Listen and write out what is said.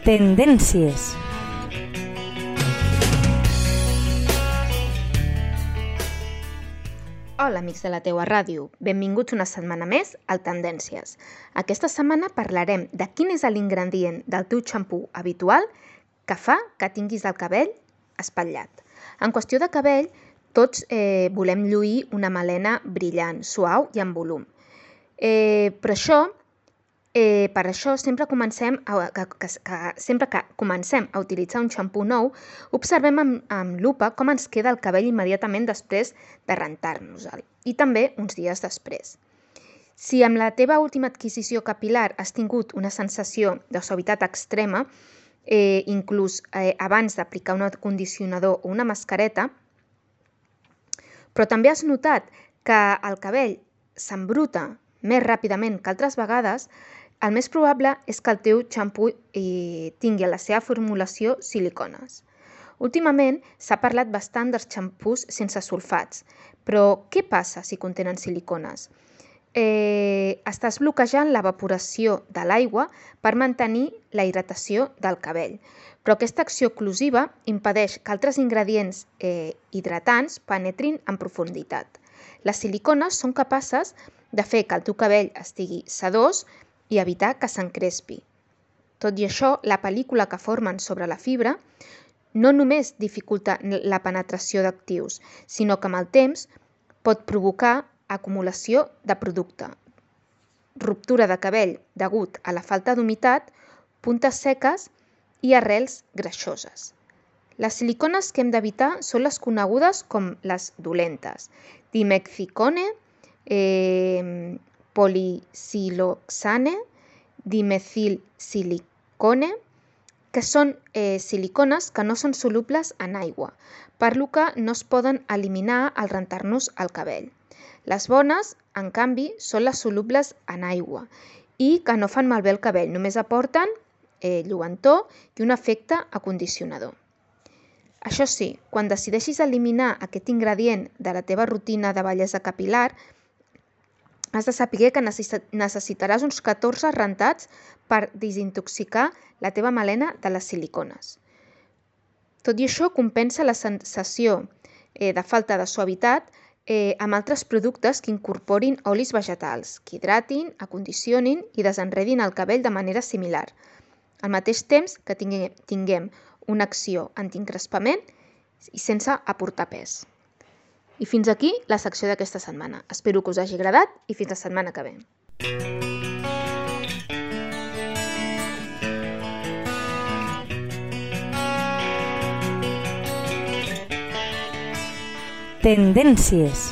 Tendències. Hola, amics de la teua ràdio. Benvinguts una setmana més al Tendències. Aquesta setmana parlarem de quin és l'ingredient del teu xampú habitual que fa que tinguis el cabell espatllat. En qüestió de cabell, tots eh, volem lluir una melena brillant, suau i amb volum. Eh, però això, eh, per això sempre comencem a, que, que, que, sempre que comencem a utilitzar un xampú nou, observem amb, amb lupa com ens queda el cabell immediatament després de rentar-nos-el i també uns dies després. Si amb la teva última adquisició capilar has tingut una sensació de suavitat extrema, eh, inclús eh, abans d'aplicar un condicionador o una mascareta, però també has notat que el cabell s'embruta més ràpidament que altres vegades, el més probable és que el teu xampú eh, tingui a la seva formulació silicones. Últimament s'ha parlat bastant dels xampús sense sulfats, però què passa si contenen silicones? Eh, estàs bloquejant l'evaporació de l'aigua per mantenir la hidratació del cabell, però aquesta acció oclusiva impedeix que altres ingredients eh, hidratants penetrin en profunditat. Les silicones són capaces de fer que el teu cabell estigui sedós i evitar que s'encrespi. Tot i això, la pel·lícula que formen sobre la fibra no només dificulta la penetració d'actius, sinó que amb el temps pot provocar acumulació de producte, ruptura de cabell degut a la falta d'humitat, puntes seques i arrels greixoses. Les silicones que hem d'evitar són les conegudes com les dolentes, dimexicone, eh, polisiloxane, dimethilsilicone, que són eh, silicones que no són solubles en aigua, per lo que no es poden eliminar al rentar-nos el cabell. Les bones, en canvi, són les solubles en aigua i que no fan malbé el cabell, només aporten eh, lluentor i un efecte acondicionador. Això sí, quan decideixis eliminar aquest ingredient de la teva rutina de bellesa capilar, has de saber que necessitaràs uns 14 rentats per desintoxicar la teva melena de les silicones. Tot i això, compensa la sensació eh, de falta de suavitat eh, amb altres productes que incorporin olis vegetals, que hidratin, acondicionin i desenredin el cabell de manera similar, al mateix temps que tinguem, tinguem una acció antincrespament i sense aportar pes. I fins aquí la secció d'aquesta setmana. Espero que us hagi agradat i fins la setmana que ve. Tendències.